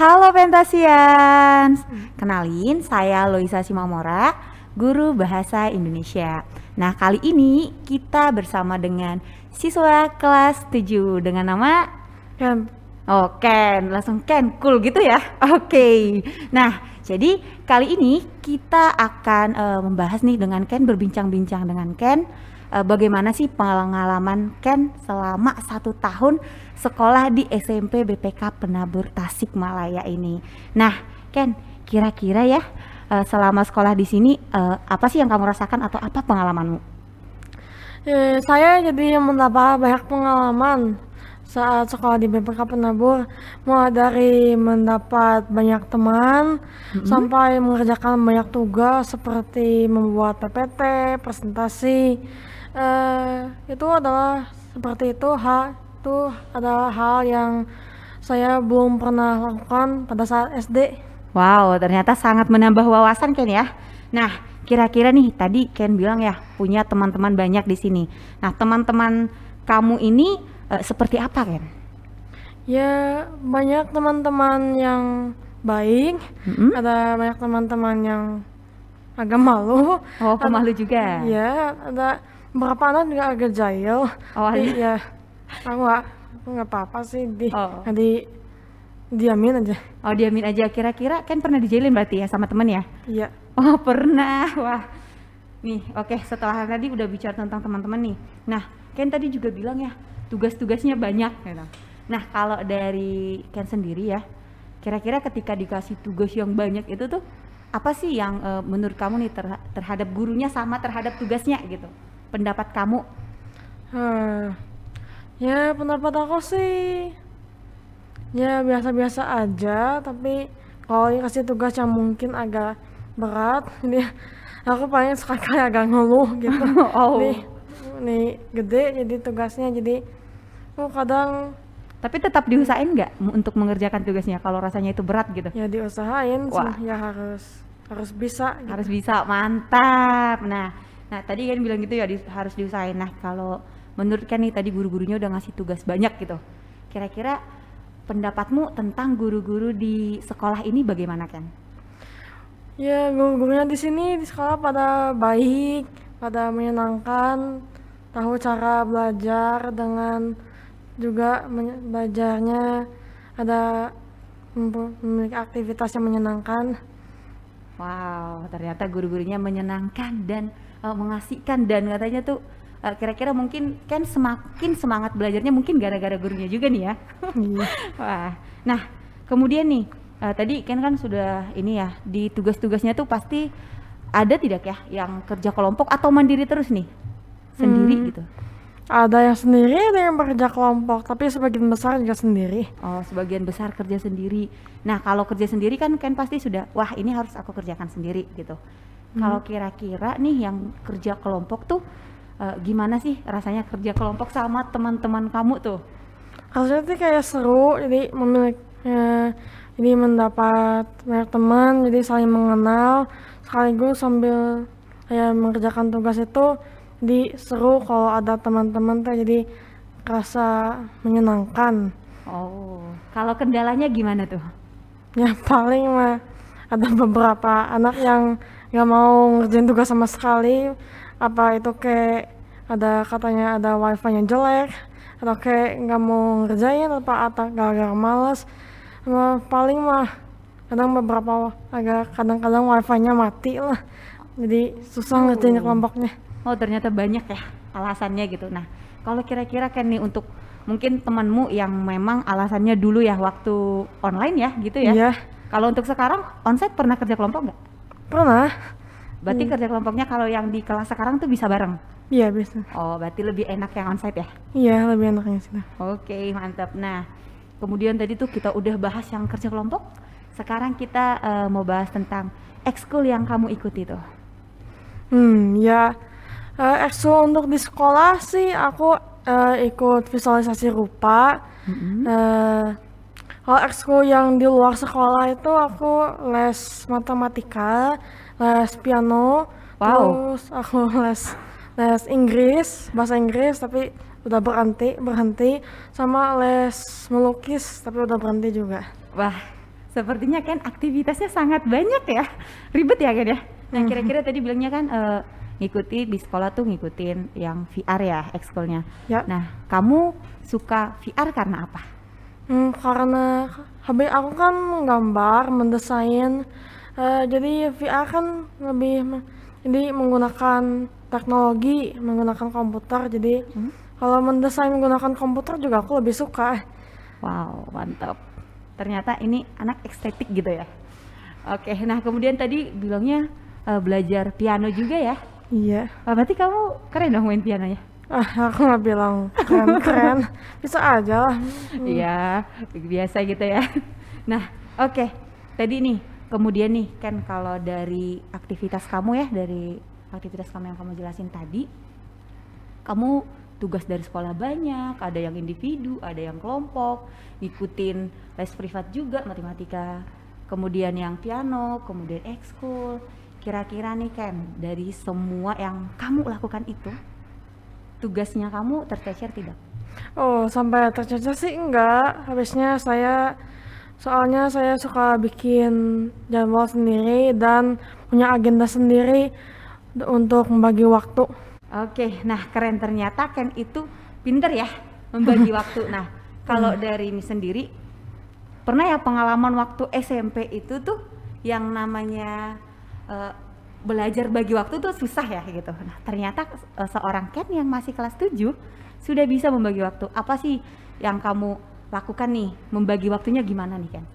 Halo Pentasians, kenalin saya Loisa Simamora, guru bahasa Indonesia. Nah kali ini kita bersama dengan siswa kelas 7 dengan nama? Ken, Oh Ken, langsung Ken, cool gitu ya? Oke, nah jadi kali ini kita akan eh, membahas nih dengan Ken, berbincang-bincang dengan Ken eh, Bagaimana sih pengalaman Ken selama satu tahun sekolah di SMP BPK Penabur Tasikmalaya ini Nah Ken, kira-kira ya eh, selama sekolah di sini eh, apa sih yang kamu rasakan atau apa pengalamanmu? Eh, saya jadi mendapat banyak pengalaman saat sekolah di BPK Penabur, mulai dari mendapat banyak teman sampai mengerjakan banyak tugas seperti membuat PPT, presentasi. Eh, itu adalah seperti itu hal itu adalah hal yang saya belum pernah lakukan pada saat SD. Wow, ternyata sangat menambah wawasan Ken ya. Nah, kira-kira nih tadi Ken bilang ya punya teman-teman banyak di sini. Nah, teman-teman kamu ini eh, seperti apa Ken? Ya, banyak teman-teman yang baik, Mm-mm. ada banyak teman-teman yang agak malu. Oh, pemalu juga. Ya, ada beberapa anak juga agak jahil. Oh, Tapi ada. ya, aku nggak aku nggak apa-apa sih di Oh. di diamin aja. Oh, diamin aja. Kira-kira Ken pernah dijailin berarti ya sama temen ya? Iya. Oh, pernah. Wah. Nih, oke, setelah tadi udah bicara tentang teman-teman nih. Nah, Ken tadi juga bilang ya, tugas-tugasnya banyak gitu. Nah, kalau dari Ken sendiri ya, kira-kira ketika dikasih tugas yang banyak itu tuh apa sih yang eh, menurut kamu nih terha- terhadap gurunya sama terhadap tugasnya gitu? Pendapat kamu? Hmm. Ya, pendapat aku sih ya biasa-biasa aja, tapi kalau dikasih tugas yang mungkin agak berat, ini aku paling sekali agak ngeluh gitu. Oh. Nih, nih gede jadi tugasnya jadi oh kadang Tapi tetap diusahain nggak untuk mengerjakan tugasnya kalau rasanya itu berat gitu? ya diusahain sih, Wah. ya harus harus bisa gitu. harus bisa mantap nah nah tadi kan bilang gitu ya di- harus diusahain. Nah kalau menurut kan nih tadi guru-gurunya udah ngasih tugas banyak gitu. Kira-kira pendapatmu tentang guru-guru di sekolah ini bagaimana kan Ya, guru-gurunya di sini di sekolah pada baik, pada menyenangkan, tahu cara belajar dengan juga belajarnya ada memiliki aktivitas yang menyenangkan. wow ternyata guru-gurunya menyenangkan dan eh, mengasihkan dan katanya tuh eh, kira-kira mungkin kan semakin semangat belajarnya mungkin gara-gara gurunya juga nih ya Iya. Wah, nah kemudian nih eh, tadi Ken kan sudah ini ya di tugas-tugasnya tuh pasti ada tidak ya yang kerja kelompok atau mandiri terus nih sendiri Hmm. gitu? Ada yang sendiri, ada yang bekerja kelompok, tapi sebagian besar juga sendiri. Oh, sebagian besar kerja sendiri. Nah, kalau kerja sendiri kan Ken pasti sudah, wah ini harus aku kerjakan sendiri gitu. Kalau kira-kira nih yang kerja kelompok tuh eh, gimana sih rasanya kerja kelompok sama teman-teman kamu tuh? Harusnya sih kayak seru, jadi memiliki ya, jadi mendapat banyak teman, jadi saling mengenal, sekaligus sambil kayak mengerjakan tugas itu, di seru kalau ada teman-teman tuh jadi rasa menyenangkan. Oh, kalau kendalanya gimana tuh? Ya paling mah ada beberapa anak yang nggak mau ngerjain tugas sama sekali, apa itu kayak ada katanya ada wifi-nya jelek, atau kayak nggak mau ngerjain apa atau gara-gara males. Sama paling mah kadang beberapa agak kadang-kadang wifi-nya mati lah, jadi susah ngerjain Oh. kelompoknya. Oh ternyata banyak ya alasannya gitu. Nah kalau kira-kira kan nih untuk mungkin temanmu yang memang alasannya dulu ya waktu online ya gitu ya. Iya, Kalau untuk sekarang onsite pernah kerja kelompok nggak? Pernah. Berarti kerja kelompoknya kalau yang di kelas sekarang tuh bisa bareng. Iya bisa. Oh berarti lebih enak yang onsite ya. Iya lebih enaknya sih. Oke mantap. Nah kemudian tadi tuh kita udah bahas yang kerja kelompok. Sekarang kita eh, mau bahas tentang ekskul yang kamu ikuti tuh. Hmm, ya eh ekskul untuk di sekolah sih aku eh, ikut visualisasi rupa. Mm-mm. Eh, kalau ekskul yang di luar sekolah itu aku les matematika, les piano, Wow. terus aku les les Inggris, bahasa Inggris tapi udah berhenti, berhenti sama les melukis tapi udah berhenti juga. Wah, sepertinya kan aktivitasnya sangat banyak ya. Ribet ya kan ya? Nah, kira-kira tadi bilangnya kan eh, ngikuti di sekolah tuh ngikutin yang VR ya, ekskulnya. Ya. Nah, kamu suka VR karena apa? Hmm, karena hobi aku kan gambar, mendesain, eh, jadi VR kan lebih jadi menggunakan teknologi, menggunakan komputer. Jadi Hmm? kalau mendesain menggunakan komputer juga aku lebih suka. Wow, mantap. Ternyata ini anak estetik gitu ya. Oke, nah kemudian tadi bilangnya eh, belajar piano juga ya. Iya. Wah, berarti kamu keren dong main pianonya. Ah, aku nggak bilang keren-keren, bisa aja lah. Iya, biasa gitu ya. Nah, oke. Tadi nih, kemudian nih kan kalau dari aktivitas kamu ya, dari aktivitas kamu yang kamu jelasin tadi, kamu tugas dari sekolah banyak, ada yang individu, ada yang kelompok, ngikutin les privat juga matematika, kemudian yang piano, kemudian ekskul. Kira-kira nih Ken, dari semua yang kamu lakukan itu, tugasnya kamu tercecer tidak? Oh, sampai tercecer sih enggak. Habisnya saya soalnya saya suka bikin jadwal sendiri dan punya agenda sendiri untuk membagi waktu. Oke, nah keren ternyata Ken itu pinter ya membagi waktu. Nah, kalau dari ini sendiri pernah ya pengalaman waktu SMP itu tuh yang namanya eh, belajar bagi waktu tuh susah ya gitu. Nah, ternyata eh, seorang Ken yang masih kelas 7 sudah bisa membagi waktu. Apa sih yang kamu lakukan nih? Membagi waktunya gimana nih Ken?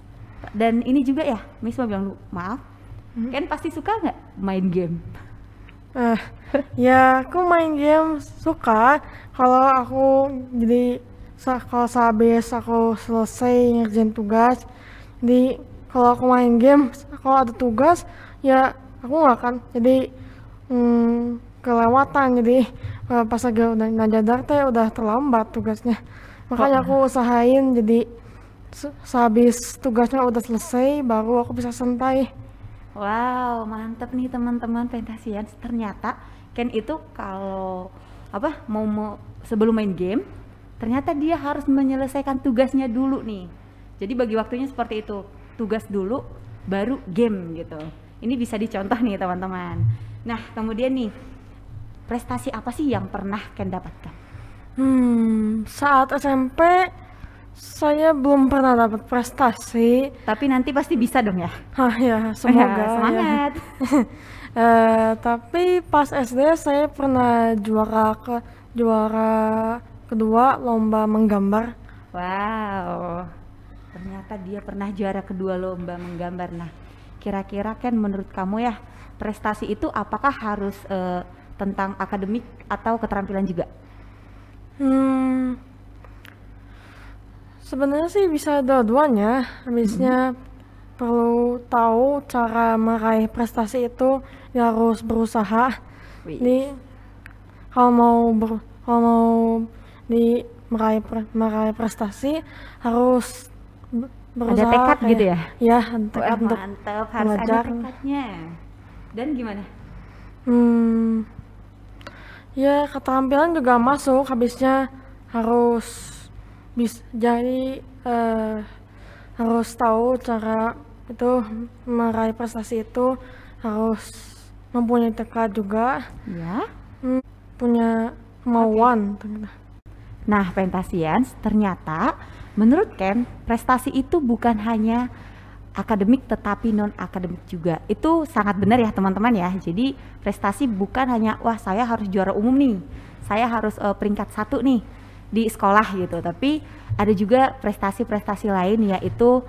Dan ini juga ya, Miss mau bilang maaf, Ken pasti suka nggak main game? Eh, ya aku main game suka kalau aku jadi kalau sehabis aku selesai ngerjain tugas jadi kalau aku main game kalau ada tugas ya aku nggak akan. Jadi hmm, kelewatan. Jadi eh, pas lagi udah ngajadar teh udah terlambat tugasnya. Makanya aku usahain. Jadi se- sehabis tugasnya udah selesai baru aku bisa santai. Wow, mantep nih teman-teman Pentasian. Ternyata Ken itu kalau apa mau, mau sebelum main game, ternyata dia harus menyelesaikan tugasnya dulu nih. Jadi bagi waktunya seperti itu, tugas dulu, baru game gitu. Ini bisa dicontoh nih teman-teman. Nah kemudian nih, prestasi apa sih yang pernah Ken dapatkan? Hmm, saat SMP saya belum pernah dapat prestasi. Tapi nanti pasti bisa dong ya. Hah ya, semoga. ya. Semangat. Eh, tapi pas SD saya pernah juara ke juara kedua lomba menggambar. Wow, ternyata dia pernah juara kedua lomba menggambar. Nah, kira-kira kan menurut kamu ya, prestasi itu apakah harus eh, tentang akademik atau keterampilan juga? Hmm, sebenarnya sih bisa dua-duanya. Habisnya perlu tahu cara meraih prestasi itu ya harus berusaha. Wih. Kalau mau ber, kalau mau di meraih pre- meraih prestasi harus be- Ada berusaha tekad kayak- gitu ya? Ya, ada tekad untuk mantap, harus ada belajar. tekadnya. Dan gimana? Hmm, ya keterampilan juga masuk. Habisnya harus bis jadi eh, harus tahu cara itu meraih prestasi itu harus mempunyai tekad juga, Ya. punya kemauan. Nah, Pentasians, ternyata menurut Ken, prestasi itu bukan hanya akademik tetapi non akademik juga. Itu sangat benar ya teman-teman ya. Jadi prestasi bukan hanya wah saya harus juara umum nih, saya harus eh, peringkat satu nih di sekolah gitu. Tapi ada juga prestasi-prestasi lain yaitu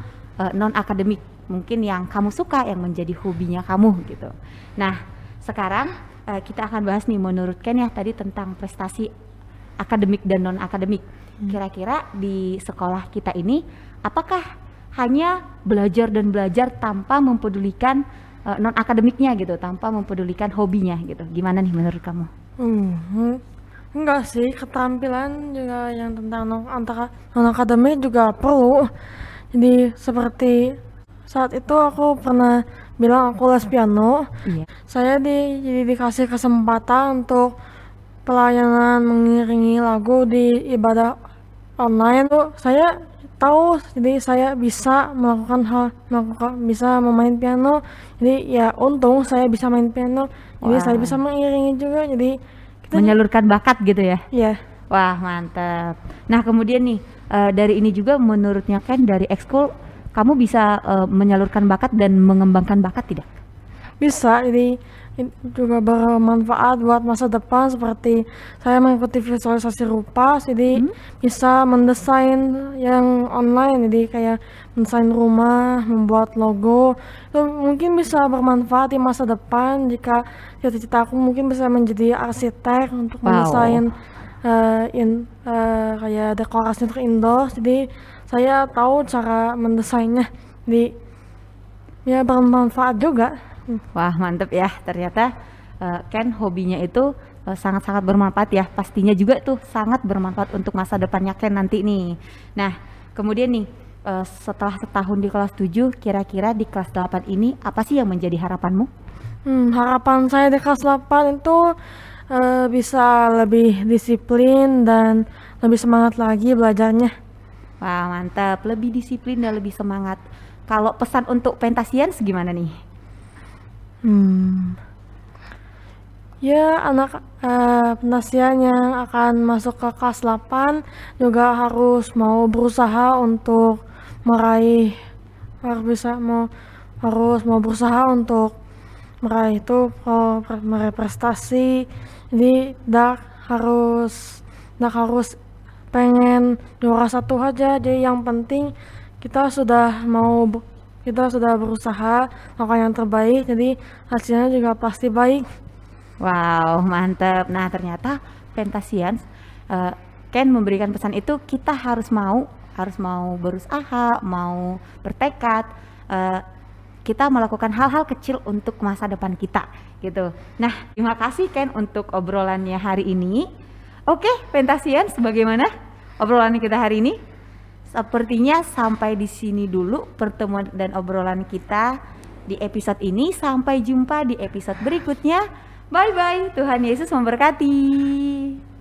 non akademik mungkin yang kamu suka yang menjadi hobinya kamu gitu. Nah sekarang eh, kita akan bahas nih menurut Ken ya tadi tentang prestasi akademik dan non akademik. Kira-kira di sekolah kita ini apakah hanya belajar dan belajar tanpa mempedulikan non akademiknya gitu, tanpa mempedulikan hobinya gitu. Gimana nih menurut kamu? Hmm, enggak sih keterampilan juga yang tentang non antara non akademik juga perlu. Jadi seperti saat itu aku pernah bilang aku les piano. Iya. Saya di jadi dikasih kesempatan untuk pelayanan mengiringi lagu di ibadah online tuh saya tahu jadi saya bisa melakukan hal melakukan bisa memain piano jadi ya untung saya bisa main piano jadi saya bisa mengiringi juga jadi kita Menyalurkan bakat gitu ya. ya Wah, mantap. Nah, kemudian nih eh, dari ini juga menurutnya kan dari ekskul kamu bisa eh, menyalurkan bakat dan mengembangkan bakat tidak? Bisa jadi ini juga bermanfaat buat masa depan seperti saya mengikuti visualisasi rupa jadi bisa mendesain yang online jadi kayak mendesain rumah membuat logo itu mungkin bisa bermanfaat di masa depan jika cita-cita aku mungkin bisa menjadi arsitek untuk Wow. mendesain eh, in, eh, kayak dekorasi untuk indoor jadi saya tahu cara mendesainnya jadi ya bermanfaat juga Wah, mantep ya. Ternyata eh, Ken hobinya itu eh, sangat-sangat bermanfaat ya. Pastinya juga tuh sangat bermanfaat untuk masa depannya Ken nanti nih. Nah, kemudian nih eh, setelah setahun di kelas 7, kira-kira di kelas 8 ini apa sih yang menjadi harapanmu? Hmm, harapan saya di kelas 8 itu eh, bisa lebih disiplin dan lebih semangat lagi belajarnya. Wah, mantap. Lebih disiplin dan lebih semangat. Kalau pesan untuk Pentasians gimana nih? Hmm. Ya, anak eh, penasian yang akan masuk ke kelas 8 juga harus mau berusaha untuk meraih harus bisa mau harus mau berusaha untuk meraih itu pre- meraih prestasi. Jadi, dak harus dak harus pengen juara satu aja. Jadi yang penting kita sudah mau kita sudah berusaha melakukan yang terbaik. Jadi hasilnya juga pasti baik. Wow, mantap. Nah, ternyata Pentasians eh, Ken memberikan pesan itu kita harus mau, harus mau berusaha, mau bertekad. eh, kita melakukan hal-hal kecil untuk masa depan kita, gitu. Nah, terima kasih Ken untuk obrolannya hari ini. Oke, Pentasians, bagaimana obrolan kita hari ini? Sepertinya sampai di sini dulu pertemuan dan obrolan kita di episode ini. Sampai jumpa di episode berikutnya. Bye bye. Tuhan Yesus memberkati.